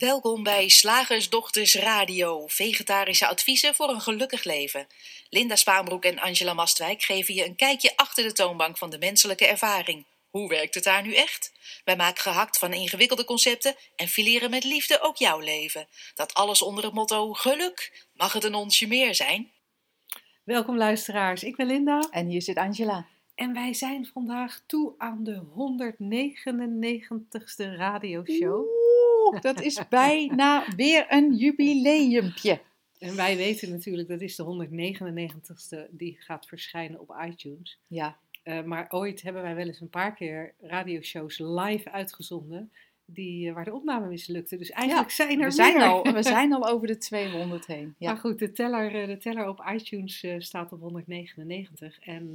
Welkom bij Slagersdochters Radio, vegetarische adviezen voor een gelukkig leven. Linda Spaanbroek en Angela Mastwijk geven je een kijkje achter de toonbank van de menselijke ervaring. Hoe werkt het daar nu echt? Wij maken gehakt van ingewikkelde concepten en fileren met liefde ook jouw leven. Dat alles onder het motto geluk. Mag het een onsje meer zijn? Welkom luisteraars, ik ben Linda En hier zit Angela. en wij zijn vandaag toe aan de 199ste radioshow. Dat is bijna weer een jubileumpje. En wij weten natuurlijk, dat is de 199ste die gaat verschijnen op iTunes. Ja, Eh, maar ooit hebben wij wel eens een paar keer radioshows live uitgezonden, die, eh, waar de opname mislukte. Dus eigenlijk zijn er we zijn, meer. al, we zijn al over de 200 heen. Ja. Maar goed, de teller, eh, de teller op iTunes staat op 199 en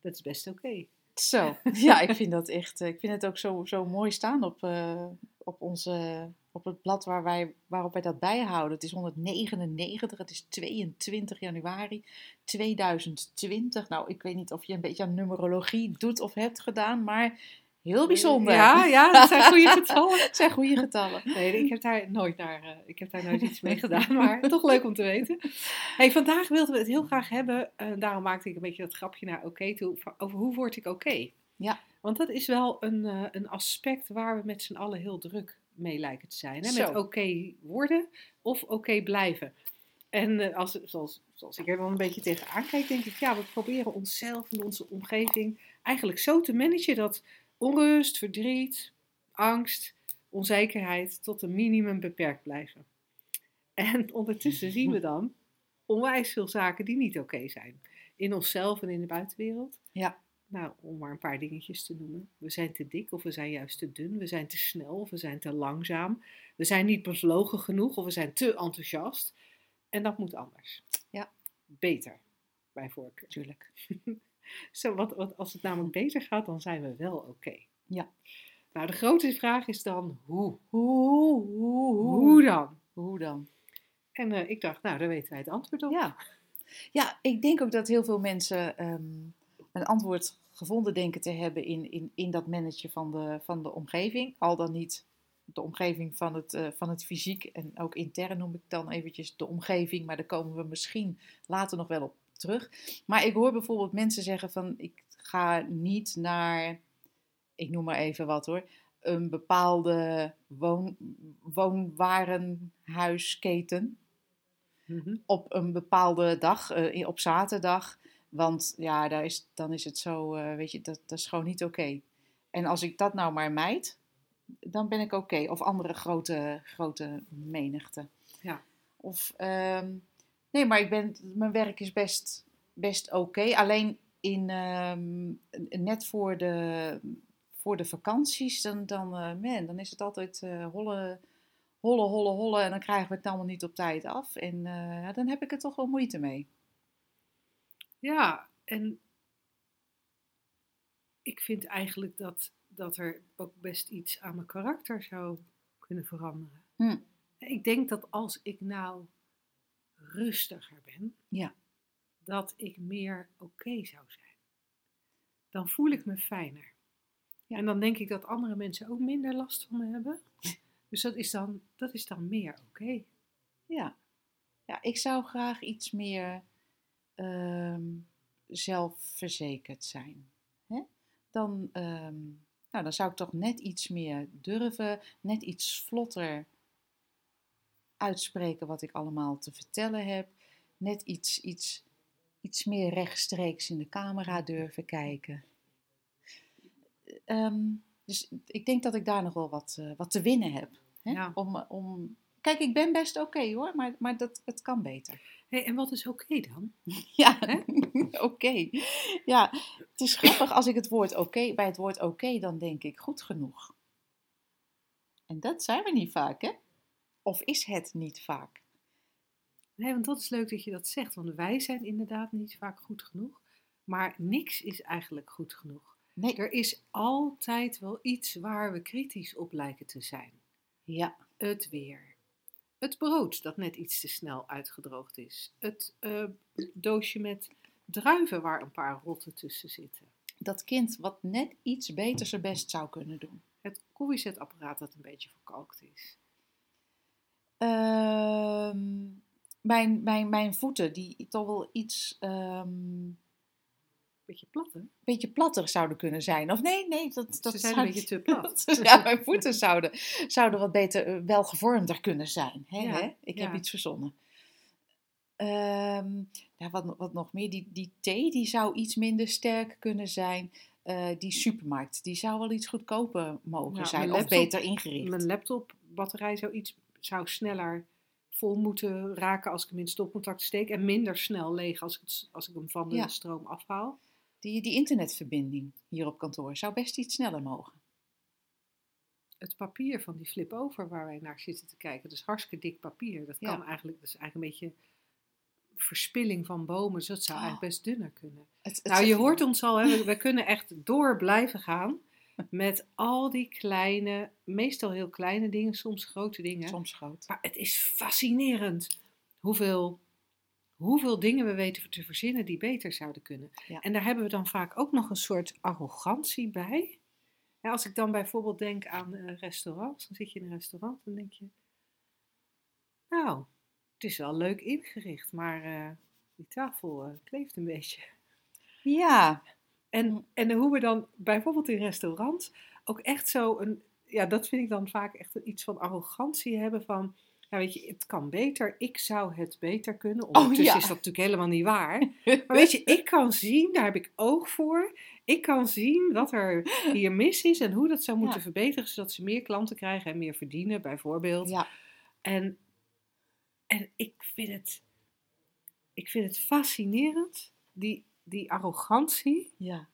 dat is best oké. Zo, ja, ik vind dat echt. eh, Ik vind het ook zo, zo mooi staan op, eh, op, onze, op het blad waar wij, waarop wij dat bijhouden. Het is 199, het is 22 januari 2020. Nou, ik weet niet of je een beetje aan numerologie doet of hebt gedaan, maar heel bijzonder. Ja, ja, dat zijn goede getallen. Het zijn goede getallen. Nee, ik heb daar nooit naar, eh, ik heb daar nooit iets mee gedaan, maar toch leuk om te weten. Hey, vandaag wilden we het heel graag hebben, eh, daarom maakte ik een beetje dat grapje naar oké toe, over hoe word ik oké? Ja. Want dat is wel een, eh, een aspect waar we met z'n allen heel druk mee lijken te zijn. Hè? Met oké worden of oké blijven. En als, zoals, zoals ik er dan een beetje tegenaan kijk, denk ik, ja, we proberen onszelf en onze omgeving eigenlijk zo te managen dat onrust, verdriet, angst, onzekerheid tot een minimum beperkt blijven. En ondertussen zien we dan onwijs veel zaken die niet oké zijn. In onszelf en in de buitenwereld. Ja. Nou, om maar een paar dingetjes te noemen. We zijn te dik of we zijn juist te dun. We zijn te snel of we zijn te langzaam. We zijn niet bevlogen genoeg of we zijn te enthousiast. En dat moet anders. Ja. Beter, bij voorkeur. Tuurlijk. Zo, wat, wat, als het namelijk beter gaat, dan zijn we wel oké. Ja. Nou, de grote vraag is dan hoe? Hoe, hoe, Hoe dan? Hoe dan? En eh, ik dacht, nou, daar weten wij het antwoord op. Ja. ja, ik denk ook dat heel veel mensen ehm, een antwoord gevonden denken te hebben in, in, in dat managen van de, van de omgeving. Al dan niet de omgeving van het, eh, van het fysiek en ook intern noem ik dan eventjes de omgeving, maar daar komen we misschien later nog wel op terug. Maar ik hoor bijvoorbeeld mensen zeggen van ik ga niet naar, ik noem maar even wat hoor, een bepaalde woon, woonwarenhuisketen Mhm. op een bepaalde dag, eh, op zaterdag. Want ja, daar is, dan is het zo, eh, weet je, dat, dat is gewoon niet oké. En als ik dat nou maar mijd, dan ben ik oké. Of andere grote, grote menigte. Ja. Of, ehm, nee, maar ik ben, mijn werk is best, best oké. Alleen in, ehm, net voor de, voor de vakanties, dan, dan, eh, man, dan is het altijd eh holle, holle, holle, holle. En dan krijgen we het allemaal niet op tijd af. En eh, dan heb ik er toch wel moeite mee. Ja, en ik vind eigenlijk dat, dat er ook best iets aan mijn karakter zou kunnen veranderen. Hm. Ik denk dat als ik nou rustiger ben, Ja. dat ik meer oké zou zijn. Dan voel ik me fijner. Ja. En dan denk ik dat andere mensen ook minder last van me hebben. Dus dat is dan, dat is dan meer oké. Ja. ja, ik zou graag iets meer ehm, zelfverzekerd zijn. Hè? Dan, ehm, nou, dan zou ik toch net iets meer durven, net iets vlotter uitspreken wat ik allemaal te vertellen heb. Net iets, iets, iets meer rechtstreeks in de camera durven kijken. Ehm, dus ik denk dat ik daar nog wel wat, eh, wat te winnen heb. Hè? Ja. Om, om... Kijk, ik ben best oké hoor, maar, maar dat, het kan beter. Hey, en wat is oké dan? Ja, oké. Ja, het is grappig als ik het woord oké, bij het woord oké, dan denk ik goed genoeg. En dat zijn we niet vaak, hè? Of is het niet vaak? Nee, want dat is leuk dat je dat zegt. Want wij zijn inderdaad niet vaak goed genoeg. Maar niks is eigenlijk goed genoeg. Nee. Er is altijd wel iets waar we kritisch op lijken te zijn. Ja, Het weer. Het brood dat net iets te snel uitgedroogd is. Het eh, doosje met druiven waar een paar rotten tussen zitten. dat kind wat net iets beter zijn best zou kunnen doen. Het koffiezetapparaat dat een beetje verkalkt is. Ehm, mijn, mijn, mijn voeten, die toch wel iets ehm, Beetje plat, hè? beetje platter zouden kunnen zijn. Of nee, nee, dat, dat Ze zijn zou- een beetje te plat. ja, mijn voeten zouden, zouden wat beter, eh, welgevormder kunnen zijn. Hè, Ja, hè? Ik heb ja. iets verzonnen. Ehm, ja, wat, wat nog meer, die, die thee die zou iets minder sterk kunnen zijn. Eh, die supermarkt, die zou wel iets goedkoper mogen Ja, zijn. Of beter ingericht. Mijn laptopbatterij zou iets zou sneller vol moeten raken als ik hem in stopcontact steek. En minder snel leeg als ik, het, als ik hem van de Ja. stroom afhaal. Die, die internetverbinding hier op kantoor zou best iets sneller mogen. Het papier van die flip-over waar wij naar zitten te kijken, dat is hartstikke dik papier. Dat Ja. kan eigenlijk, dat is eigenlijk een beetje verspilling van bomen. Dus dat zou Oh. eigenlijk best dunner kunnen. Het, het- Nou, je hoort ons al, hè? we, we kunnen echt door blijven gaan met al die kleine, meestal heel kleine dingen, soms grote dingen. soms groot. Maar het is fascinerend hoeveel, hoeveel dingen we weten te verzinnen die beter zouden kunnen. Ja. En daar hebben we dan vaak ook nog een soort arrogantie bij. Ja, als ik dan bijvoorbeeld denk aan restaurants, dan zit je in een restaurant en denk je, nou, het is wel leuk ingericht, maar eh, die tafel eh, kleeft een beetje. Ja, En, en hoe we dan bijvoorbeeld in restaurants ook echt zo een, ja, dat vind ik dan vaak echt iets van arrogantie hebben van, ja, weet je, het kan beter, ik zou het beter kunnen. Ondertussen ja. is dat natuurlijk helemaal niet waar. Maar weet je, ik kan zien, daar heb ik oog voor, ik kan zien wat er hier mis is en hoe dat zou moeten Ja. verbeteren, zodat ze meer klanten krijgen en meer verdienen, bijvoorbeeld. ja, En, en ik vind het, ik vind het fascinerend, die, die arrogantie ja.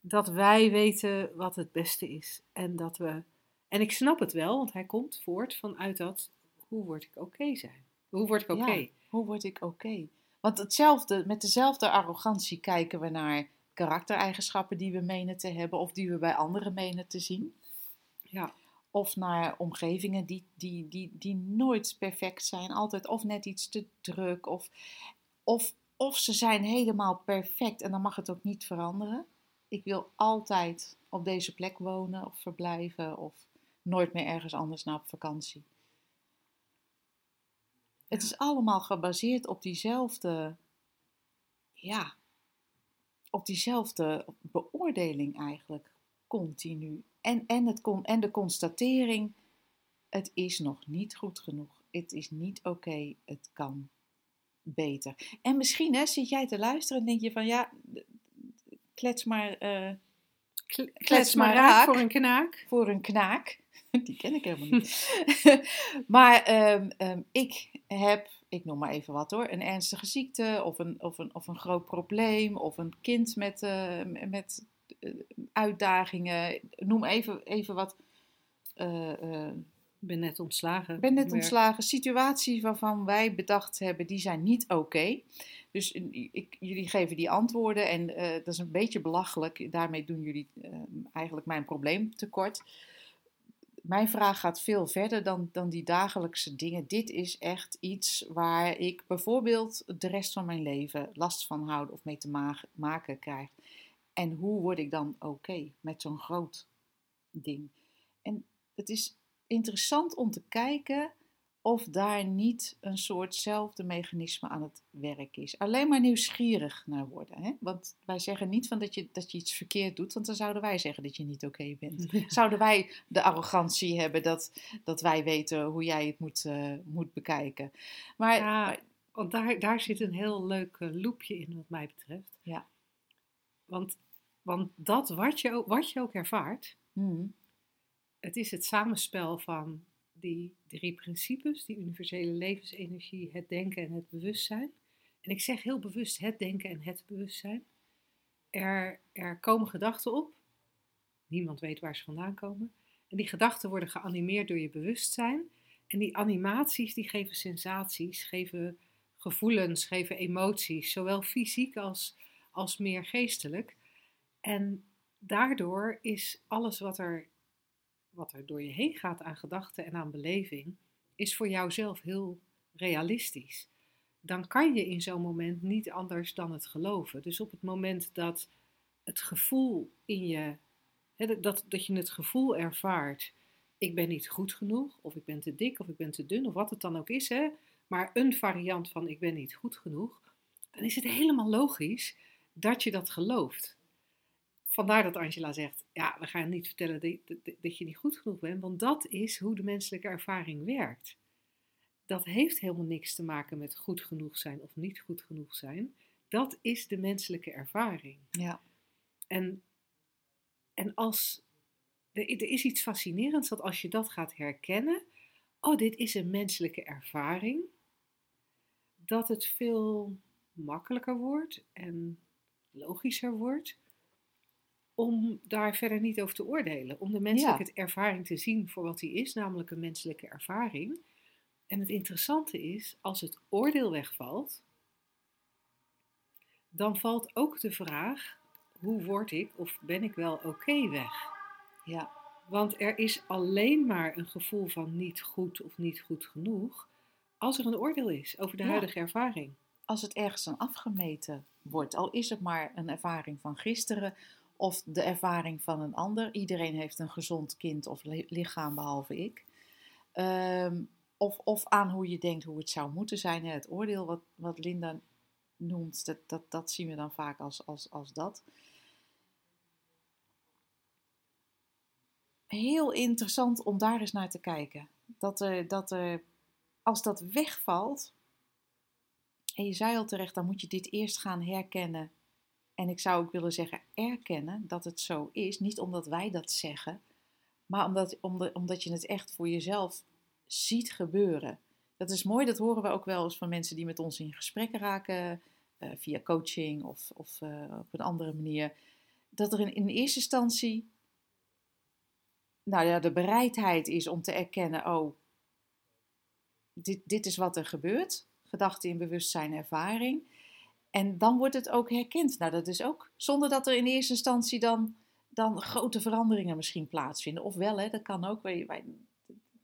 dat wij weten wat het beste is. En dat we. En ik snap het wel, want hij komt voort vanuit dat. Hoe word ik oké zijn? Hoe word ik oké? Ja. Hoe word ik oké? Want hetzelfde, met dezelfde arrogantie kijken we naar karaktereigenschappen die we menen te hebben of die we bij anderen menen te zien. Ja. Of naar omgevingen die, die, die, die nooit perfect zijn, altijd of net iets te druk of, of, of ze zijn helemaal perfect en dan mag het ook niet veranderen. Ik wil altijd op deze plek wonen of verblijven of nooit meer ergens anders naar op vakantie. Het is allemaal gebaseerd op diezelfde, ja, op diezelfde beoordeling eigenlijk, continu. En, en, het en de constatering, het is nog niet goed genoeg. Het is niet oké, het kan beter. En misschien hè, zit jij te luisteren en denk je van, ja, klets maar Kle- Klets maar raak voor een knaak. voor een knaak. Die ken ik helemaal niet. maar ehm, ehm, ik heb, ik noem maar even wat hoor, een ernstige ziekte of een, of een, of een groot probleem of een kind met, eh, met eh, uitdagingen. Noem even, even wat. eh, Ik ben net ontslagen. ik ben net ontslagen. Situaties waarvan wij bedacht hebben, die zijn niet oké. Dus eh, ik, jullie geven die antwoorden en eh, dat is een beetje belachelijk. Daarmee doen jullie eh, eigenlijk mijn probleem tekort. Mijn vraag gaat veel verder dan, dan die dagelijkse dingen. Dit is echt iets waar ik bijvoorbeeld de rest van mijn leven last van houd of mee te ma- maken krijg. En hoe word ik dan oké met zo'n groot ding? En het is interessant om te kijken of daar niet een soortzelfde mechanisme aan het werk is. Alleen maar nieuwsgierig naar worden. Hè? Want wij zeggen niet van dat, je, dat je iets verkeerd doet, want dan zouden wij zeggen dat je niet oké bent. Zouden wij de arrogantie hebben dat, dat wij weten hoe jij het moet, eh, moet bekijken. Maar Ja, want daar, daar zit een heel leuk eh, loopje in, wat mij betreft. Ja. Want, want dat wat je, ook, wat je ook ervaart, hmm, het is het samenspel van die drie principes, die universele levensenergie, het denken en het bewustzijn. En ik zeg heel bewust het denken en het bewustzijn. Er, er komen gedachten op, niemand weet waar ze vandaan komen. En die gedachten worden geanimeerd door je bewustzijn. En die animaties die geven sensaties, geven gevoelens, geven emoties, zowel fysiek als, als meer geestelijk. En daardoor is alles wat er, wat er door je heen gaat aan gedachten en aan beleving, is voor jouzelf heel realistisch. Dan kan je in zo'n moment niet anders dan het geloven. Dus op het moment dat het gevoel in je, dat, dat je het gevoel ervaart ik ben niet goed genoeg, of ik ben te dik, of ik ben te dun, of wat het dan ook is, hè, maar een variant van ik ben niet goed genoeg, dan is het helemaal logisch dat je dat gelooft. Vandaar dat Angela zegt, ja, we gaan niet vertellen dat, dat je niet goed genoeg bent, want dat is hoe de menselijke ervaring werkt. Dat heeft helemaal niks te maken met goed genoeg zijn of niet goed genoeg zijn. Dat is de menselijke ervaring. Ja. En, en als, er, er is iets fascinerends dat als je dat gaat herkennen, oh, dit is een menselijke ervaring, dat het veel makkelijker wordt en logischer wordt om daar verder niet over te oordelen. Om de menselijke ervaring te zien voor wat die is, namelijk een menselijke ervaring. En het interessante is, als het oordeel wegvalt, dan valt ook de vraag, hoe word ik of ben ik wel oké weg? Ja. Want er is alleen maar een gevoel van niet goed of niet goed genoeg als er een oordeel is over de huidige ervaring. Als het ergens aan afgemeten wordt, al is het maar een ervaring van gisteren of de ervaring van een ander. Iedereen heeft een gezond kind of lichaam behalve ik. Um, of, of aan hoe je denkt hoe het zou moeten zijn. Het oordeel wat, wat Linda noemt, dat, dat, dat zien we dan vaak als, als, als dat. Heel interessant om daar eens naar te kijken. Dat er, dat er, als dat wegvalt, en je zei al terecht, dan moet je dit eerst gaan herkennen. En ik zou ook willen zeggen erkennen dat het zo is. Niet omdat wij dat zeggen, maar omdat, omdat, je het echt voor jezelf ziet gebeuren. Dat is mooi, dat horen we ook wel eens van mensen die met ons in gesprek raken, uh, via coaching of, of uh, op een andere manier. Dat er in, in eerste instantie nou ja, de bereidheid is om te erkennen, oh, dit, dit is wat er gebeurt. Gedachte in bewustzijn, ervaring. En dan wordt het ook herkend. Nou, dat is ook zonder dat er in eerste instantie dan, dan grote veranderingen misschien plaatsvinden. Ofwel, hè, dat kan ook. Wij, wij,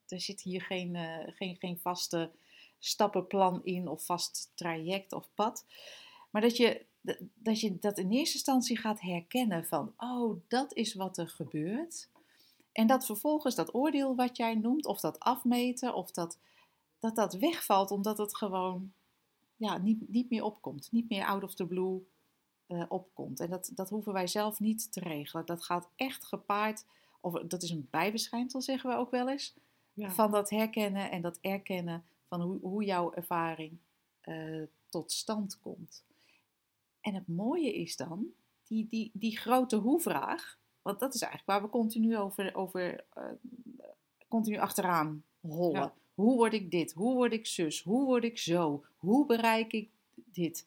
er zit hier geen, uh, geen, geen vaste stappenplan in of vast traject of pad. Maar dat je, dat je dat in eerste instantie gaat herkennen van, oh, dat is wat er gebeurt. En dat vervolgens dat oordeel wat jij noemt, of dat afmeten, of dat dat, dat wegvalt omdat het gewoon ja, niet, niet meer opkomt. Niet meer out of the blue uh, opkomt. En dat, dat hoeven wij zelf niet te regelen. Dat gaat echt gepaard, of dat is een bijverschijnsel zeggen we ook wel eens, van dat herkennen en dat erkennen van hoe, hoe jouw ervaring uh, tot stand komt. En het mooie is dan, die, die, die grote hoe-vraag, want dat is eigenlijk waar we continu over, over uh, continu achteraan hollen. Ja. Hoe word ik dit? Hoe word ik zus? Hoe word ik zo? Hoe bereik ik dit?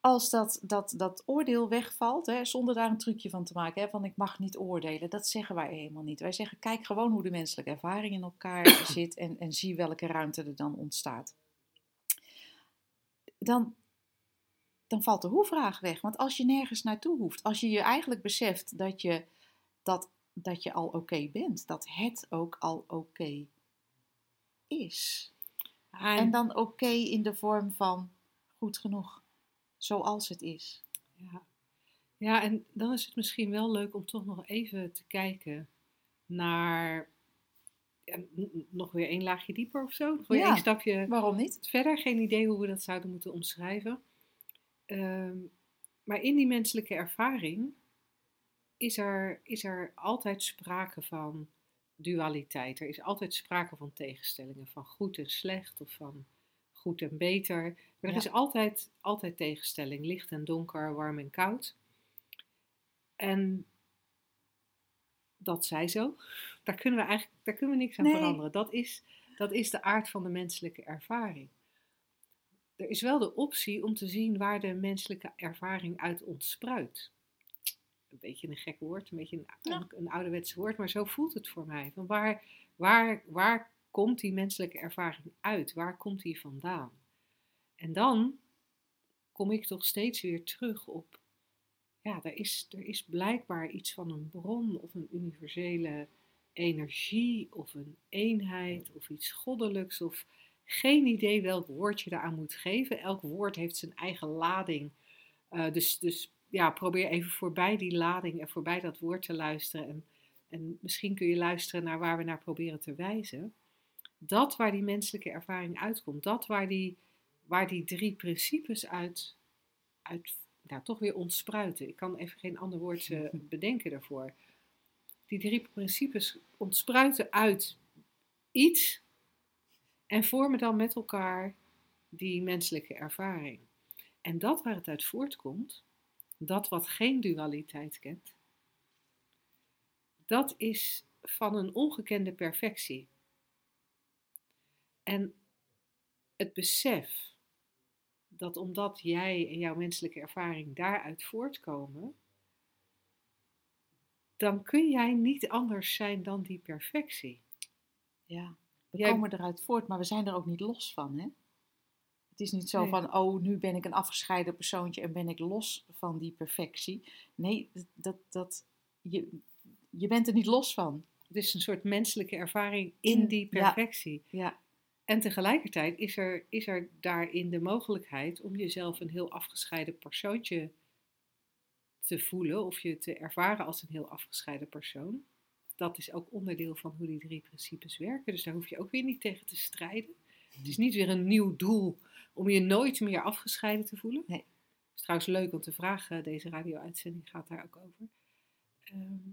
Als dat, dat, dat oordeel wegvalt, hè, zonder daar een trucje van te maken, hè, van ik mag niet oordelen, dat zeggen wij helemaal niet. Wij zeggen, kijk gewoon hoe de menselijke ervaring in elkaar zit en, en zie welke ruimte er dan ontstaat. Dan, dan valt de hoe-vraag weg. Want als je nergens naartoe hoeft, als je je eigenlijk beseft dat je dat dat je al oké bent. Dat het ook al oké is. En dan oké in de vorm van goed genoeg, zoals het is. Ja. ja, en dan is het misschien wel leuk om toch nog even te kijken naar ja, nog weer een laagje dieper of zo. Nog weer ja, één stapje waarom niet? verder. Geen idee hoe we dat zouden moeten omschrijven. Um, maar in die menselijke ervaring is er, is er altijd sprake van dualiteit. Er is altijd sprake van tegenstellingen, van goed en slecht of van goed en beter. Maar er is altijd, altijd tegenstelling, licht en donker, warm en koud. En dat zij zo. Daar kunnen we eigenlijk daar kunnen we niks aan veranderen. Dat is, dat is de aard van de menselijke ervaring. Er is wel de optie om te zien waar de menselijke ervaring uit ontspruit een beetje een gek woord, een beetje een, een, ouderwets woord, maar zo voelt het voor mij. Van waar, waar, waar komt die menselijke ervaring uit? Waar komt die vandaan? En dan kom ik toch steeds weer terug op, ja, er is, er is blijkbaar iets van een bron of een universele energie of een eenheid of iets goddelijks of geen idee welk woord je eraan moet geven. Elk woord heeft zijn eigen lading. Uh, dus, dus ja, probeer even voorbij die lading en voorbij dat woord te luisteren. En, en misschien kun je luisteren naar waar we naar proberen te wijzen, dat waar die menselijke ervaring uitkomt, dat waar die, waar die drie principes uit, uit nou, toch weer ontspruiten. Ik kan even geen ander woord eh, bedenken daarvoor. Die drie principes ontspruiten uit iets en vormen dan met elkaar die menselijke ervaring. En dat waar het uit voortkomt, dat wat geen dualiteit kent, dat is van een ongekende perfectie. En het besef dat omdat jij en jouw menselijke ervaring daaruit voortkomen, dan kun jij niet anders zijn dan die perfectie. Ja, we Jij- komen eruit voort, maar we zijn er ook niet los van, hè? Het is niet zo Nee. van, oh, nu ben ik een afgescheiden persoontje en ben ik los van die perfectie. Nee, dat, dat, je, je bent er niet los van. Het is een soort menselijke ervaring in In- die ja. perfectie. Ja, En tegelijkertijd is er, is er daarin de mogelijkheid om jezelf een heel afgescheiden persoontje te voelen of je te ervaren als een heel afgescheiden persoon. Dat is ook onderdeel van hoe die drie principes werken. Dus daar hoef je ook weer niet tegen te strijden. Het is niet weer een nieuw doel om je nooit meer afgescheiden te voelen. Nee. Het is trouwens leuk, want de vraag, eh, deze radio-uitzending gaat daar ook over. Ehm,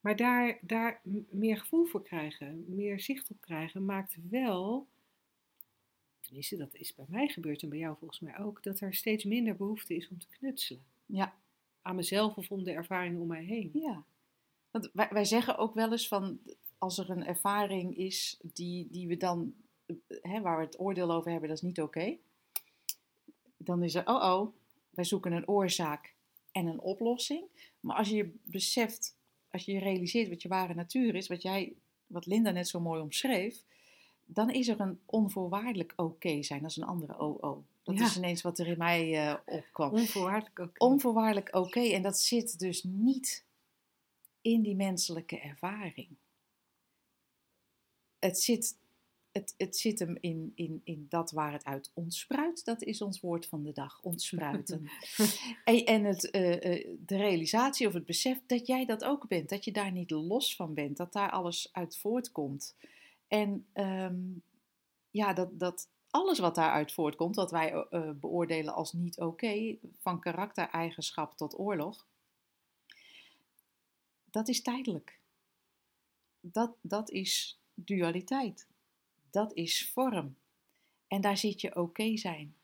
maar daar, daar meer gevoel voor krijgen, meer zicht op krijgen, maakt wel, tenminste dat is bij mij gebeurd en bij jou volgens mij ook, dat er steeds minder behoefte is om te knutselen. ja, Aan mezelf of om de ervaringen om mij heen. ja. Want wij, wij zeggen ook wel eens van, als er een ervaring is die, die we dan, eh, hè, waar we het oordeel over hebben, dat is niet oké. Dan is er, oh oh, wij zoeken een oorzaak en een oplossing. Maar als je beseft, als je realiseert wat je ware natuur is, wat jij, wat Linda net zo mooi omschreef, dan is er een onvoorwaardelijk oké zijn. Dat is een andere OO. Dat Ja. is ineens wat er in mij eh, opkwam. Onvoorwaardelijk ook. Onvoorwaardelijk oké. En dat zit dus niet in die menselijke ervaring. Het zit, het, het zit hem in, in, in dat waar het uit ontspruit. Dat is ons woord van de dag, ontspruiten. en en het, eh, eh, de realisatie of het besef dat jij dat ook bent. Dat je daar niet los van bent. Dat daar alles uit voortkomt. En ehm, ja, dat, dat alles wat daaruit voortkomt, wat wij eh, beoordelen als niet oké, van karaktereigenschap tot oorlog, dat is tijdelijk. Dat, dat is dualiteit. Dat is vorm. En daar zit je oké zijn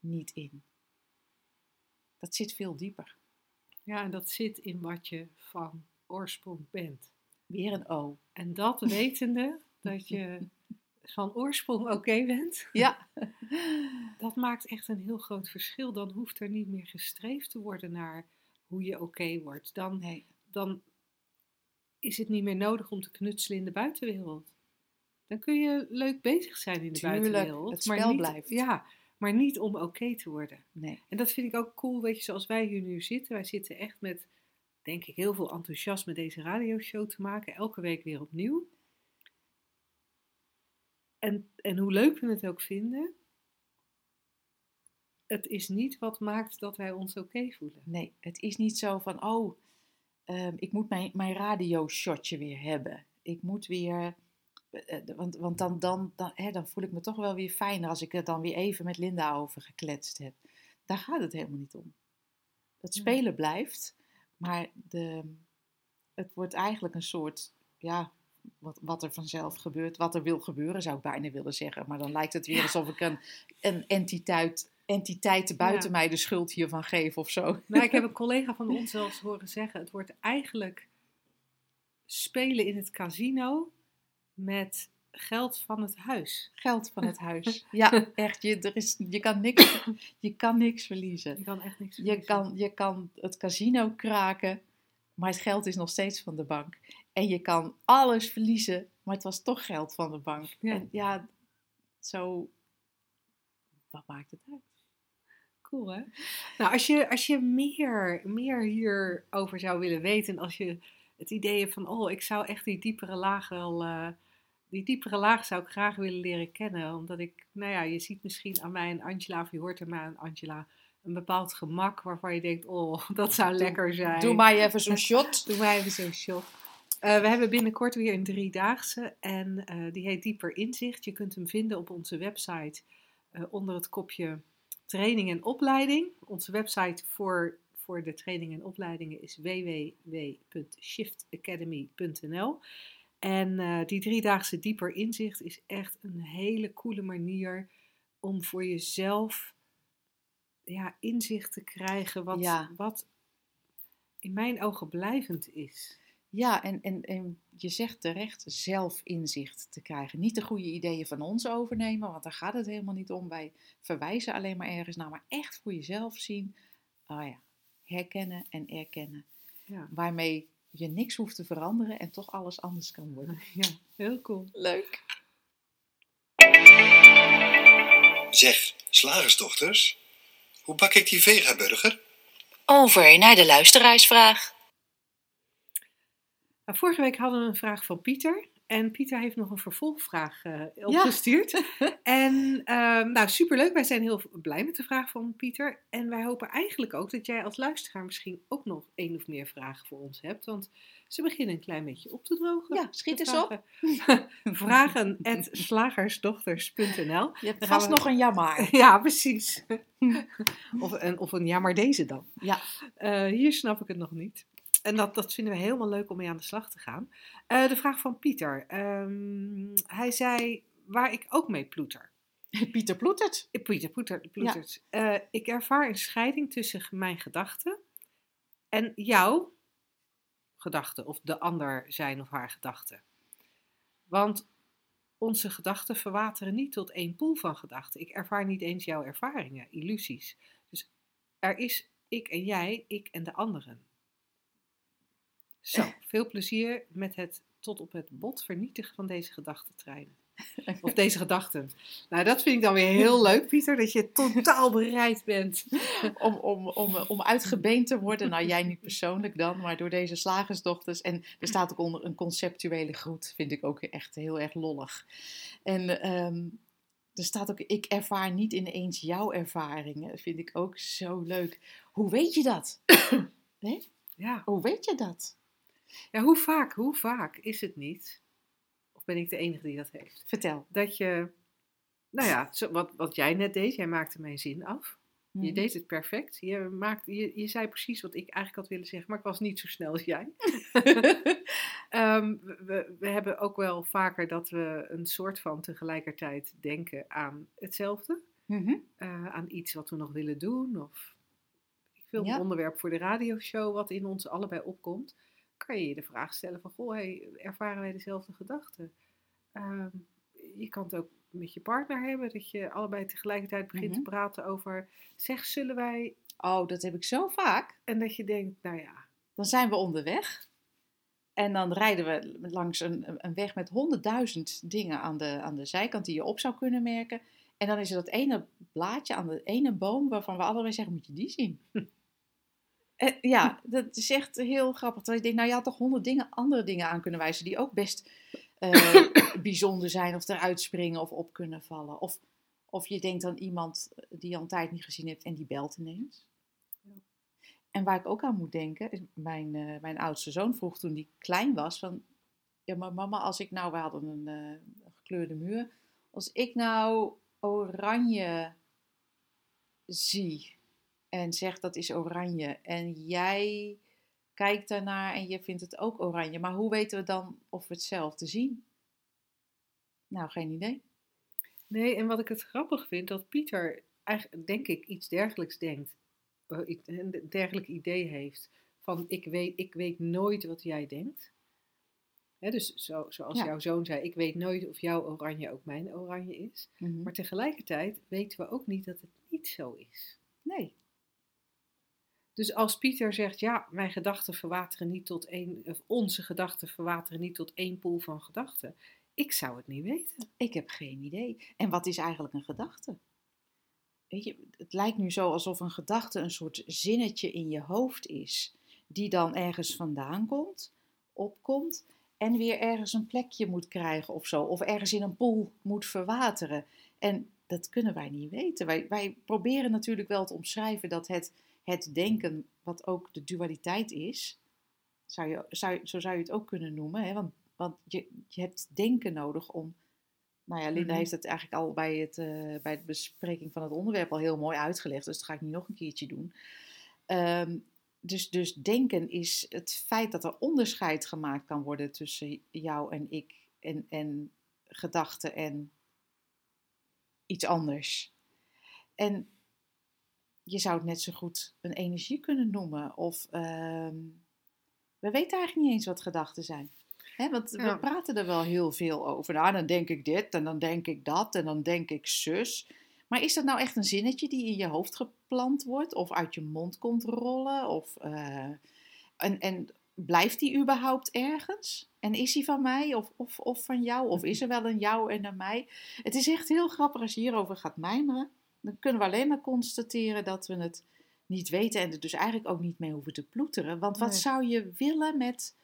niet in. Dat zit veel dieper. Ja, en dat zit in wat je van oorsprong bent. Weer een O. En dat wetende, dat je van oorsprong oké bent, Ja. dat maakt echt een heel groot verschil. Dan hoeft er niet meer gestreefd te worden naar hoe je oké wordt. Dan, Nee. dan is het niet meer nodig om te knutselen in de buitenwereld. Dan kun je leuk bezig zijn in de Tuurlijk, buitenwereld. het maar niet, blijft. Ja, maar niet om oké te worden. Nee. En dat vind ik ook cool, weet je, zoals wij hier nu zitten. Wij zitten echt met, denk ik, heel veel enthousiasme deze radioshow te maken. Elke week weer opnieuw. En, en hoe leuk we het ook vinden, het is niet wat maakt dat wij ons oké voelen. Nee, het is niet zo van, oh, ehm, ik moet mijn, mijn radioshotje weer hebben. Ik moet weer, want, want dan, dan, dan, hè, dan voel ik me toch wel weer fijner als ik het dan weer even met Linda over gekletst heb. Daar gaat het helemaal niet om. Het Nee. spelen blijft, maar de, het wordt eigenlijk een soort, ja, wat, wat er vanzelf gebeurt, wat er wil gebeuren, zou ik bijna willen zeggen. Maar dan lijkt het weer alsof ik een, een entiteit, entiteit buiten Ja. mij de schuld hiervan geef of zo. Nou, ik heb een collega van ons zelfs horen zeggen, het wordt eigenlijk spelen in het casino met geld van het huis. Geld van het huis. Ja, echt. Je, er is, je, kan, niks, je kan niks verliezen. Je kan echt niks Je verliezen. kan, je kan het casino kraken, maar het geld is nog steeds van de bank. En je kan alles verliezen, maar het was toch geld van de bank. Ja. En ja, zo. Wat maakt het uit? Cool, hè? Nou, als je, als je meer, meer hierover zou willen weten, en als je het idee hebt van, oh, ik zou echt die diepere laag wel, eh, die diepere laag zou ik graag willen leren kennen, omdat ik, nou ja, je ziet misschien aan mij en Angela, of je hoort aan mij en Angela, een bepaald gemak waarvan je denkt, oh, dat zou Doe- lekker zijn. Doe maar even zo'n shot. Doe mij even zo'n shot. Eh, we hebben binnenkort weer een driedaagse en eh, die heet Dieper Inzicht. Je kunt hem vinden op onze website eh, onder het kopje training en opleiding. Onze website voor, voor de training en opleidingen is www.shiftacademy.nl. En eh, die driedaagse Dieper Inzicht is echt een hele coole manier om voor jezelf ja, inzicht te krijgen wat, Ja. wat in mijn ogen blijvend is. Ja, en, en, en je zegt terecht zelf inzicht te krijgen. Niet de goede ideeën van ons overnemen, want daar gaat het helemaal niet om. Wij verwijzen alleen maar ergens naar, maar echt voor jezelf zien. Oh ja, herkennen en erkennen. Ja, Waarmee je niks hoeft te veranderen en toch alles anders kan worden. ja heel cool. Leuk. Zeg, slagersdochters, hoe bak ik die vegaburger? Over naar de luisteraarsvraag. Nou, vorige week hadden we een vraag van Pieter. En Pieter heeft nog een vervolgvraag eh, opgestuurd. En ehm, nou, superleuk. Wij zijn heel blij met de vraag van Pieter. En wij hopen eigenlijk ook dat jij als luisteraar misschien ook nog één of meer vragen voor ons hebt. Want ze beginnen een klein beetje op te drogen. Ja, schiet eens op. vragen. At slagersdochters.nl Je hebt vast we- nog een jammer. Ja, precies. of, een, of een ja, maar deze dan. Ja. Eh, hier snap ik het nog niet. En dat, dat vinden we helemaal leuk om mee aan de slag te gaan. Eh, de vraag van Pieter. Ehm, hij zei waar ik ook mee ploeter. Pieter Ploetert. Eh, Pieter ploeter, ploetert. Eh, ik ervaar een scheiding tussen mijn gedachten en jouw gedachten. Of de ander zijn of haar gedachten. Want onze gedachten verwateren niet tot één pool van gedachten. Ik ervaar niet eens jouw ervaringen, illusies. Dus er is ik en jij, ik en de anderen. Zo, veel plezier met het tot op het bot vernietigen van deze gedachtentreinen. Of deze gedachten. Nou, dat vind ik dan weer heel leuk, Pieter, dat je totaal bereid bent. om, om, om, om uitgebeend te worden. Nou, jij niet persoonlijk dan, maar door deze slagersdochters. En er staat ook onder een conceptuele groet, vind ik ook echt heel erg lollig. En ehm, er staat ook, ik ervaar niet ineens jouw ervaringen. Vind ik ook zo leuk. Hoe weet je dat? Hè? Ja. Hoe weet je dat? Ja, hoe vaak, hoe vaak is het niet, of ben ik de enige die dat heeft, Vertel. dat je, nou ja, zo, wat, wat jij net deed, jij maakte mijn zin af. Je Mhm. deed het perfect. Je, maakte, je, je zei precies wat ik eigenlijk had willen zeggen, maar ik was niet zo snel als jij. Ehm, we- we, hebben ook wel vaker dat we een soort van tegelijkertijd denken aan hetzelfde. Mhm. eh, aan iets wat we nog willen doen. Of ik wil Ja. een onderwerp voor de radioshow wat in ons allebei opkomt. Kan je je de vraag stellen van, goh, hey, ervaren wij dezelfde gedachten? Ehm, je kan het ook met je partner hebben, dat je allebei tegelijkertijd begint Mhm. te praten over, zeg, zullen wij... Oh, dat heb ik zo vaak. En dat je denkt, nou ja, Dan zijn we onderweg. En dan rijden we langs een, een weg met honderdduizend dingen aan de, aan de zijkant die je op zou kunnen merken. En dan is er dat ene blaadje aan de ene boom waarvan we allebei zeggen, moet je die zien? Eh, ja, dat is echt heel grappig. Terwijl je denkt, nou je had toch honderd dingen, andere dingen aan kunnen wijzen die ook best eh, bijzonder zijn of eruit springen of op kunnen vallen. Of, of je denkt aan iemand die je al een tijd niet gezien hebt en die belt ineens. En waar ik ook aan moet denken, is mijn, eh, mijn oudste zoon vroeg toen hij klein was van, ja maar mama, als ik nou, we hadden een eh, gekleurde muur, als ik nou oranje zie en zeg dat is oranje en jij kijkt daarnaar en je vindt het ook oranje, maar hoe weten we dan of we hetzelfde zien? Nou, geen idee. Nee, en wat ik het grappig vind, dat Pieter eigenlijk, denk ik, iets dergelijks denkt. eh, Een dergelijk idee heeft. Van, ik weet, ik weet nooit wat jij denkt. Dus zo, zoals Ja. jouw zoon zei, ik weet nooit of jouw oranje ook mijn oranje is. Mhm. Maar tegelijkertijd weten we ook niet dat het niet zo is. Nee. Dus als Pieter zegt, ja, mijn gedachten verwateren niet tot één, of onze gedachten verwateren niet tot één pool van gedachten. Ik zou het niet weten. Ik heb geen idee. En wat is eigenlijk een gedachte? Weet je, het lijkt nu zo alsof een gedachte een soort zinnetje in je hoofd is, die dan ergens vandaan komt, opkomt en weer ergens een plekje moet krijgen of zo, of ergens in een pool moet verwateren. En dat kunnen wij niet weten. Wij, wij proberen natuurlijk wel te omschrijven dat het, het denken, wat ook de dualiteit is, zou je, zou, zo zou je het ook kunnen noemen. Hè? Want, want je, je hebt denken nodig om. Nou ja, Linda Mhm. heeft het eigenlijk al bij, het, eh, bij de bespreking van het onderwerp al heel mooi uitgelegd. Dus dat ga ik niet nog een keertje doen. Ehm, dus, dus denken is het feit dat er onderscheid gemaakt kan worden tussen jou en ik. En, en gedachten en iets anders. En je zou het net zo goed een energie kunnen noemen. Of ehm, we weten eigenlijk niet eens wat gedachten zijn. Hè, want Ja. we praten er wel heel veel over. Nou, dan denk ik dit en dan denk ik dat en dan denk ik zus. Maar is dat nou echt een zinnetje die in je hoofd geplant wordt? Of uit je mond komt rollen? Of, eh, en, en blijft die überhaupt ergens? En is die van mij of, of, of van jou? Of is er wel een jou en een mij? Het is echt heel grappig als je hierover gaat mijmeren. Dan kunnen we alleen maar constateren dat we het niet weten en er dus eigenlijk ook niet mee hoeven te ploeteren. Want wat Nee. zou je willen met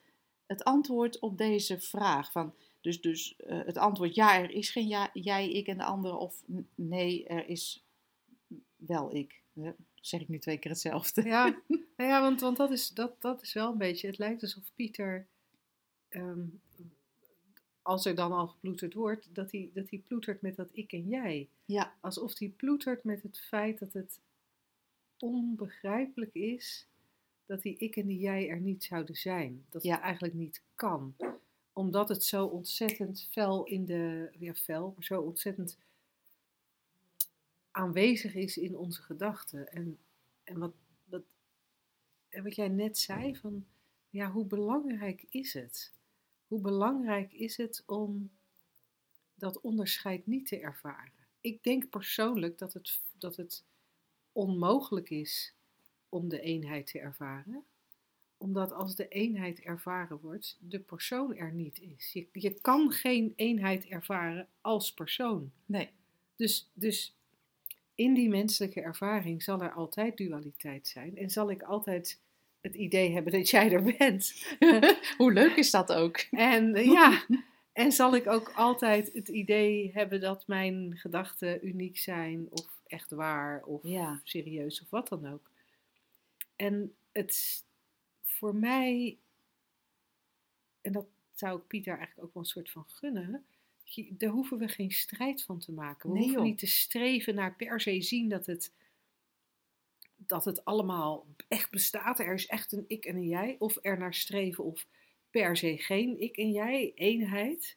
het antwoord op deze vraag? Van, dus dus eh, het antwoord ja, er is geen ja, jij, ik en de ander. Of nee, er is wel ik. Eh, zeg ik nu twee keer hetzelfde. Ja, nou ja want, want dat, is, dat, dat is wel een beetje. Het lijkt alsof Pieter, ehm, als er dan al geploeterd wordt, dat hij, dat hij ploetert met dat ik en jij. Ja, Alsof hij ploetert met het feit dat het onbegrijpelijk is dat die ik en die jij er niet zouden zijn. Dat Ja. het eigenlijk niet kan. Omdat het zo ontzettend fel in de, ja fel, maar zo ontzettend aanwezig is in onze gedachten. En, en wat, wat, en wat jij net zei, van ja, hoe belangrijk is het? Hoe belangrijk is het om dat onderscheid niet te ervaren? Ik denk persoonlijk dat het, dat het onmogelijk is om de eenheid te ervaren omdat als de eenheid ervaren wordt, de persoon er niet is. Je, je kan geen eenheid ervaren als persoon. nee. Dus, dus in die menselijke ervaring zal er altijd dualiteit zijn. En zal ik altijd het idee hebben dat jij er bent. Hoe leuk is dat ook? En eh, ja, en zal ik ook altijd het idee hebben dat mijn gedachten uniek zijn, of echt waar, of Ja. serieus, of wat dan ook. En het voor mij, en dat zou ik Pieter eigenlijk ook wel een soort van gunnen, daar hoeven we geen strijd van te maken. We Nee, hoeven joh. niet te streven naar per se zien dat het, dat het allemaal echt bestaat. Er is echt een ik en een jij. Of er naar streven of per se geen ik en jij, eenheid.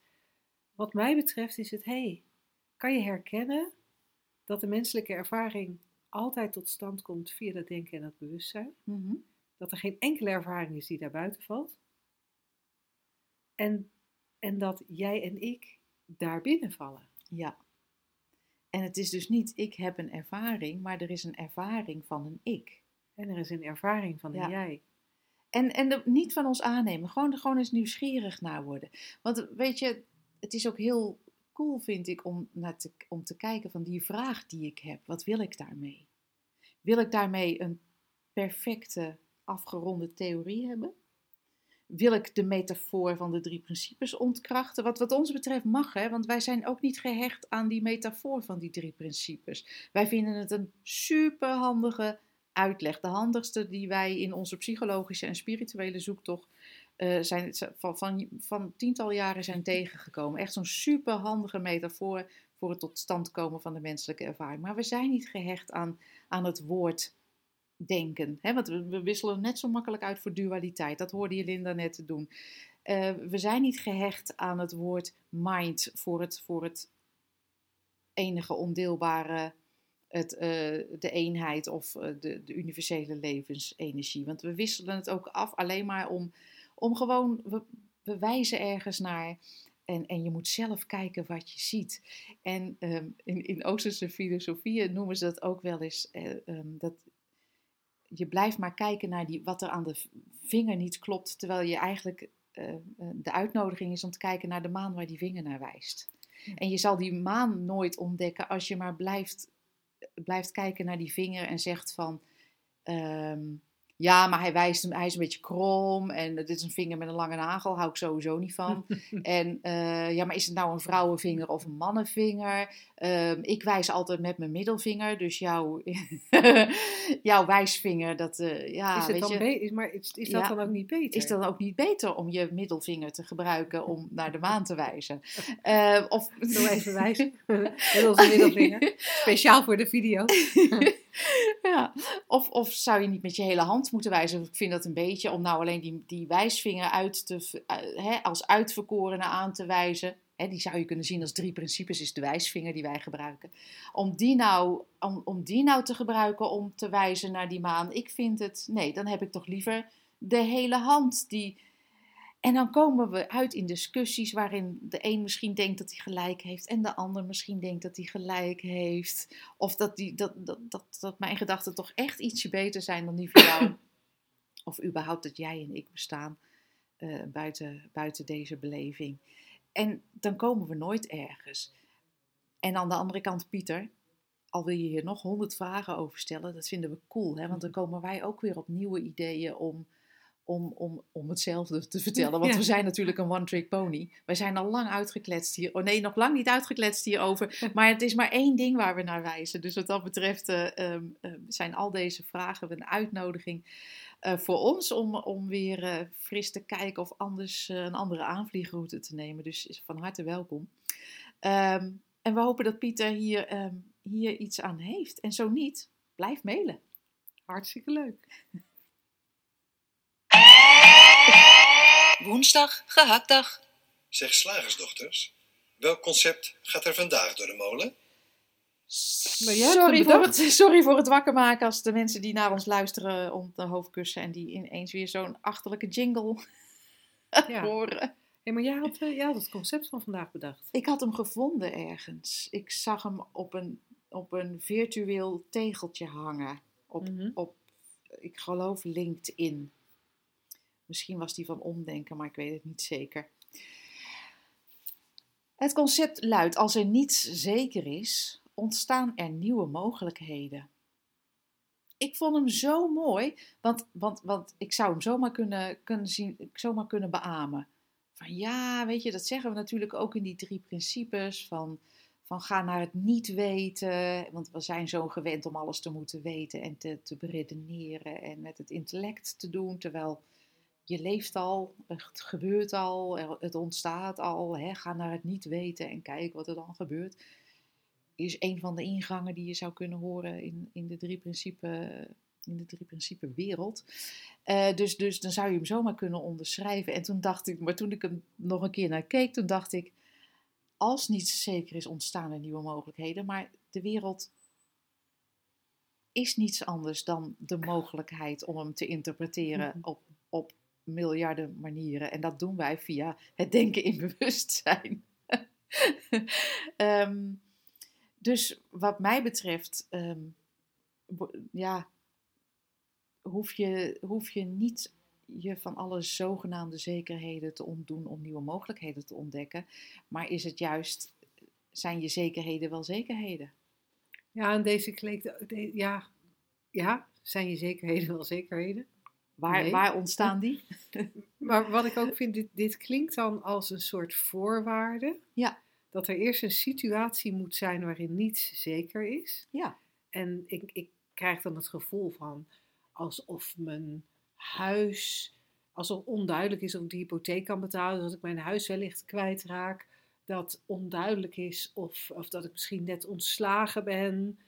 Wat mij betreft is het, hey, kan je herkennen dat de menselijke ervaring altijd tot stand komt via dat denken en dat bewustzijn? Mhm. Dat er geen enkele ervaring is die daar buiten valt. En, en dat jij en ik daar binnen vallen. Ja. En het is dus niet ik heb een ervaring, maar er is een ervaring van een ik. En er is een ervaring van een Ja. jij. En, en niet van ons aannemen, gewoon gewoon eens nieuwsgierig naar worden. Want weet je, het is ook heel cool, vind ik, om, naar te, om te kijken van die vraag die ik heb. Wat wil ik daarmee? Wil ik daarmee een perfecte, afgeronde theorie hebben? Wil ik de metafoor van de drie principes ontkrachten? Wat, wat ons betreft mag, hè? want wij zijn ook niet gehecht aan die metafoor van die drie principes. Wij vinden het een superhandige uitleg. De handigste die wij in onze psychologische en spirituele zoektocht eh, zijn, van, van, van tiental jaren zijn tegengekomen. Echt zo'n superhandige metafoor voor het tot stand komen van de menselijke ervaring. Maar we zijn niet gehecht aan, aan het woord denken. Hè? Want we, wisselen net zo makkelijk uit voor dualiteit. Dat hoorde je Linda net te doen. Eh, we zijn niet gehecht aan het woord mind voor het, voor het enige ondeelbare, het, eh, de eenheid of eh, de, de universele levensenergie. Want we wisselen het ook af alleen maar om, om gewoon, we, we wijzen ergens naar. En, en je moet zelf kijken wat je ziet. En ehm, in, in Oosterse filosofieën noemen ze dat ook wel eens. eh, ehm, dat je blijft maar kijken naar die, wat er aan de vinger niet klopt. Terwijl je eigenlijk eh, eh, de uitnodiging is om te kijken naar de maan waar die vinger naar wijst. En je zal die maan nooit ontdekken als je maar blijft, blijft kijken naar die vinger en zegt van. ehm, Ja, maar hij wijst hem, hij is een beetje krom en dit is een vinger met een lange nagel, hou ik sowieso niet van. en eh, ja, maar is het nou een vrouwenvinger of een mannenvinger? Ehm, ik wijs altijd met mijn middelvinger, dus jouw, jouw wijsvinger, dat, uh, ja, is het weet dan je, be- is, maar is, is dat Ja. dan ook niet beter? is dan ook niet beter om je middelvinger te gebruiken om naar de maan te wijzen? Eh, of Zo even wijzen. Met onze middelvinger. Speciaal voor de video. ja. of, of zou je niet met je hele hand moeten wijzen? Ik vind dat een beetje om nou alleen die, die wijsvinger uit te, eh, hè, als uitverkorene aan te wijzen. Hè, die zou je kunnen zien als drie principes, is de wijsvinger die wij gebruiken. Om die, nou, om, om die nou te gebruiken om te wijzen naar die maan, ik vind het, nee, dan heb ik toch liever de hele hand die... En dan komen we uit in discussies waarin de een misschien denkt dat hij gelijk heeft en de ander misschien denkt dat hij gelijk heeft. Of dat, die, dat, dat, dat, dat mijn gedachten toch echt ietsje beter zijn dan die van jou. Of überhaupt dat jij en ik bestaan eh, buiten, buiten deze beleving. En dan komen we nooit ergens. En aan de andere kant, Pieter, al wil je hier nog honderd vragen over stellen, dat vinden we cool. Hè? Want dan komen wij ook weer op nieuwe ideeën om, om, om, om hetzelfde te vertellen. Want Ja. we zijn natuurlijk een one-trick pony. Wij zijn al lang uitgekletst hier. Oh nee, nog lang niet uitgekletst hierover. Maar het is maar één ding waar we naar wijzen. Dus wat dat betreft eh, ehm, eh, zijn al deze vragen een uitnodiging eh, voor ons om, om weer fris te kijken of anders een andere aanvliegroute te nemen. Dus is van harte welkom. Ehm, en we hopen dat Pieter hier, ehm, hier iets aan heeft. En zo niet, blijf mailen. Hartstikke leuk. Woensdag, gehaktdag. Zeg slagersdochters, welk concept gaat er vandaag door de molen? Maar jij hebt sorry, voor het, sorry voor het wakker maken als de mensen die naar ons luisteren om de hoofd kussen en die ineens weer zo'n achterlijke jingle Ja. horen. Hey, maar jij had, eh, jij had het concept van vandaag bedacht. Ik had hem gevonden ergens. Ik zag hem op een, op een virtueel tegeltje hangen. Op, Mhm. op, ik geloof LinkedIn. Misschien was die van omdenken, maar ik weet het niet zeker. Het concept luidt: als er niets zeker is, ontstaan er nieuwe mogelijkheden. Ik vond hem zo mooi, want, want, want ik zou hem zomaar kunnen, kunnen zien, zomaar kunnen beamen. Van ja, weet je, dat zeggen we natuurlijk ook in die drie principes van, van ga naar het niet weten. Want we zijn zo gewend om alles te moeten weten en te, te beredeneren en met het intellect te doen. Terwijl je leeft al, het gebeurt al, het ontstaat al. Hè? Ga naar het niet weten en kijk wat er dan gebeurt. Is een van de ingangen die je zou kunnen horen in, in de drie principe, in de drie principe wereld. Eh, dus, dus dan zou je hem zomaar kunnen onderschrijven. En toen dacht ik, maar toen ik hem nog een keer naar keek, toen dacht ik, als niets zeker is, ontstaan er nieuwe mogelijkheden. Maar de wereld is niets anders dan de mogelijkheid om hem te interpreteren Mhm. op miljarden manieren. En dat doen wij via het denken in bewustzijn. Ehm, dus wat mij betreft, ehm, ja, hoef je, hoef je niet je van alle zogenaamde zekerheden te ontdoen om nieuwe mogelijkheden te ontdekken. Maar is het juist, zijn je zekerheden wel zekerheden? Ja, en deze kleed, de- ja, ja, zijn je zekerheden wel zekerheden? Waar, Nee. waar ontstaan die? Maar wat ik ook vind, dit, dit klinkt dan als een soort voorwaarde. Ja. Dat er eerst een situatie moet zijn waarin niets zeker is. Ja. En ik, ik krijg dan het gevoel van alsof mijn huis, alsof onduidelijk is of ik de hypotheek kan betalen, dat ik mijn huis wellicht kwijtraak. Dat onduidelijk is of, of dat ik misschien net ontslagen ben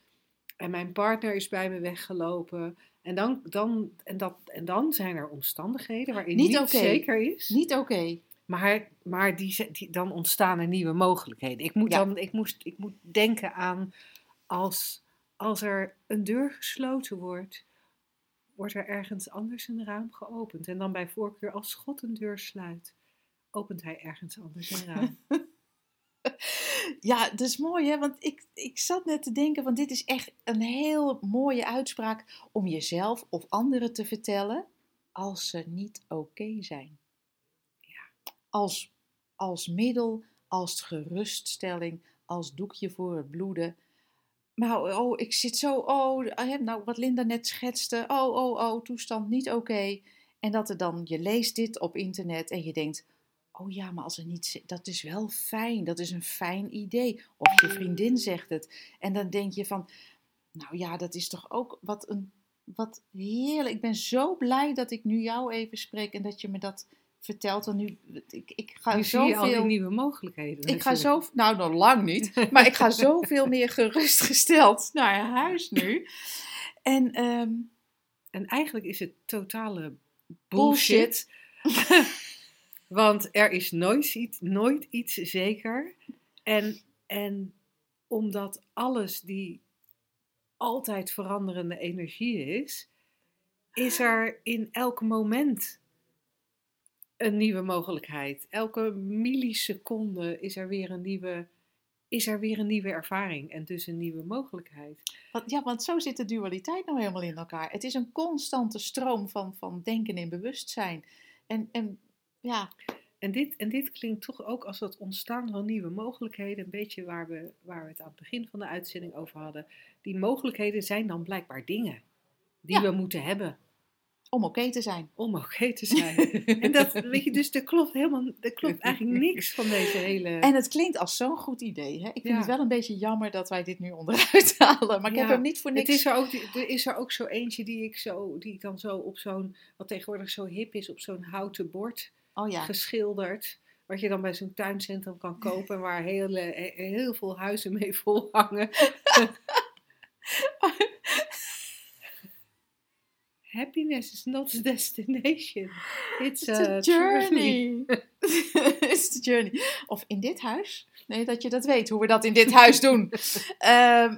en mijn partner is bij me weggelopen. En dan, dan, en dat, en dan zijn er omstandigheden waarin Niet niet, zeker is. Niet oké. Maar, maar die, die, dan ontstaan er nieuwe mogelijkheden. Ik moet, Ja. dan, ik moest, ik moet denken aan als, als er een deur gesloten wordt, wordt er ergens anders een raam geopend. En dan bij voorkeur als God een deur sluit, opent hij ergens anders een raam. Ja, dat is mooi hè, want ik, ik zat net te denken, want dit is echt een heel mooie uitspraak om jezelf of anderen te vertellen als ze niet oké zijn. Ja. Als, als middel, als geruststelling, als doekje voor het bloeden. maar oh, ik zit zo, oh, nou, wat Linda net schetste, oh, oh, oh, toestand niet oké. En dat er dan, je leest dit op internet en je denkt, oh ja, maar als er niet, dat is wel fijn, dat is een fijn idee. Of je vriendin zegt het. En dan denk je van, nou ja, dat is toch ook wat een, wat heerlijk. Ik ben zo blij dat ik nu jou even spreek en dat je me dat vertelt. Want nu, ik, ik ga Nu zie je al die zoveel... nieuwe mogelijkheden. Ik ga zo, nou nog lang niet, maar ik ga zoveel meer gerustgesteld naar huis nu. En ehm, En eigenlijk is het totale Bullshit. bullshit. Want er is nooit iets, nooit iets zeker. En, en omdat alles die altijd veranderende energie is, is er in elk moment een nieuwe mogelijkheid. Elke milliseconde is er weer een nieuwe, is er weer een nieuwe ervaring en dus een nieuwe mogelijkheid. ja, want zo zit de dualiteit nou helemaal in elkaar. Het is een constante stroom van, van denken en bewustzijn. En, en ja, En dit, en dit klinkt toch ook als het ontstaan van nieuwe mogelijkheden, een beetje waar we, waar we het aan het begin van de uitzending over hadden. Die mogelijkheden zijn dan blijkbaar dingen die Ja. we moeten hebben om oké te zijn. om oké te zijn. en dat, weet je, dus er klopt helemaal, er klopt eigenlijk niks van deze hele... En het klinkt als zo'n goed idee. Hè? Ik vind Ja. het wel een beetje jammer dat wij dit nu onderuit halen. Maar ik heb hem niet voor niks. Het is er, ook, er is er ook zo eentje die ik, zo, die ik dan zo op zo'n, wat tegenwoordig zo hip is, op zo'n houten bord Oh ja. geschilderd. Wat je dan bij zo'n tuincentrum kan kopen. en Waar hele, he- heel veel huizen mee vol hangen. Happiness is not a destination. It's, It's a, a journey. It's the journey. Of in dit huis? Nee, dat je dat weet, hoe we dat in dit huis doen. Ehm,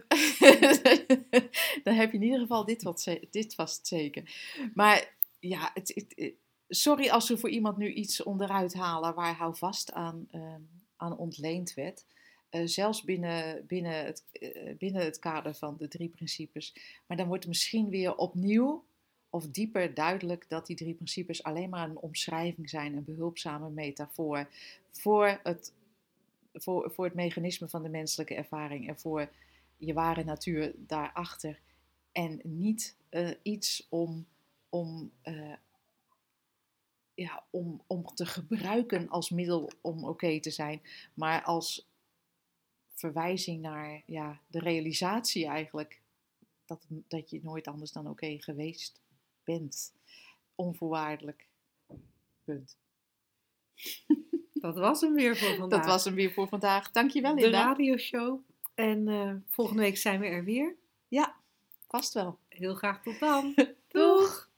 dan heb je in ieder geval dit, wat dit vast zeker. Maar ja, het- het- sorry als we voor iemand nu iets onderuit halen waar hou vast aan, ehm, aan ontleend werd. Eh, zelfs binnen, binnen, het, eh, binnen het kader van de drie principes. Maar dan wordt misschien weer opnieuw of dieper duidelijk dat die drie principes alleen maar een omschrijving zijn, een behulpzame metafoor voor het, voor, voor het mechanisme van de menselijke ervaring en voor je ware natuur daarachter. En niet eh, iets om, om, ja, om, om te gebruiken als middel om oké te zijn, maar als verwijzing naar ja, de realisatie eigenlijk dat, dat je nooit anders dan oké geweest bent. Onvoorwaardelijk. Punt. Dat was hem weer voor vandaag. Dat was hem weer voor vandaag. Dankjewel, de Linda. radioshow. En eh, volgende week zijn we er weer. Ja, vast wel. Heel graag tot dan. Doeg!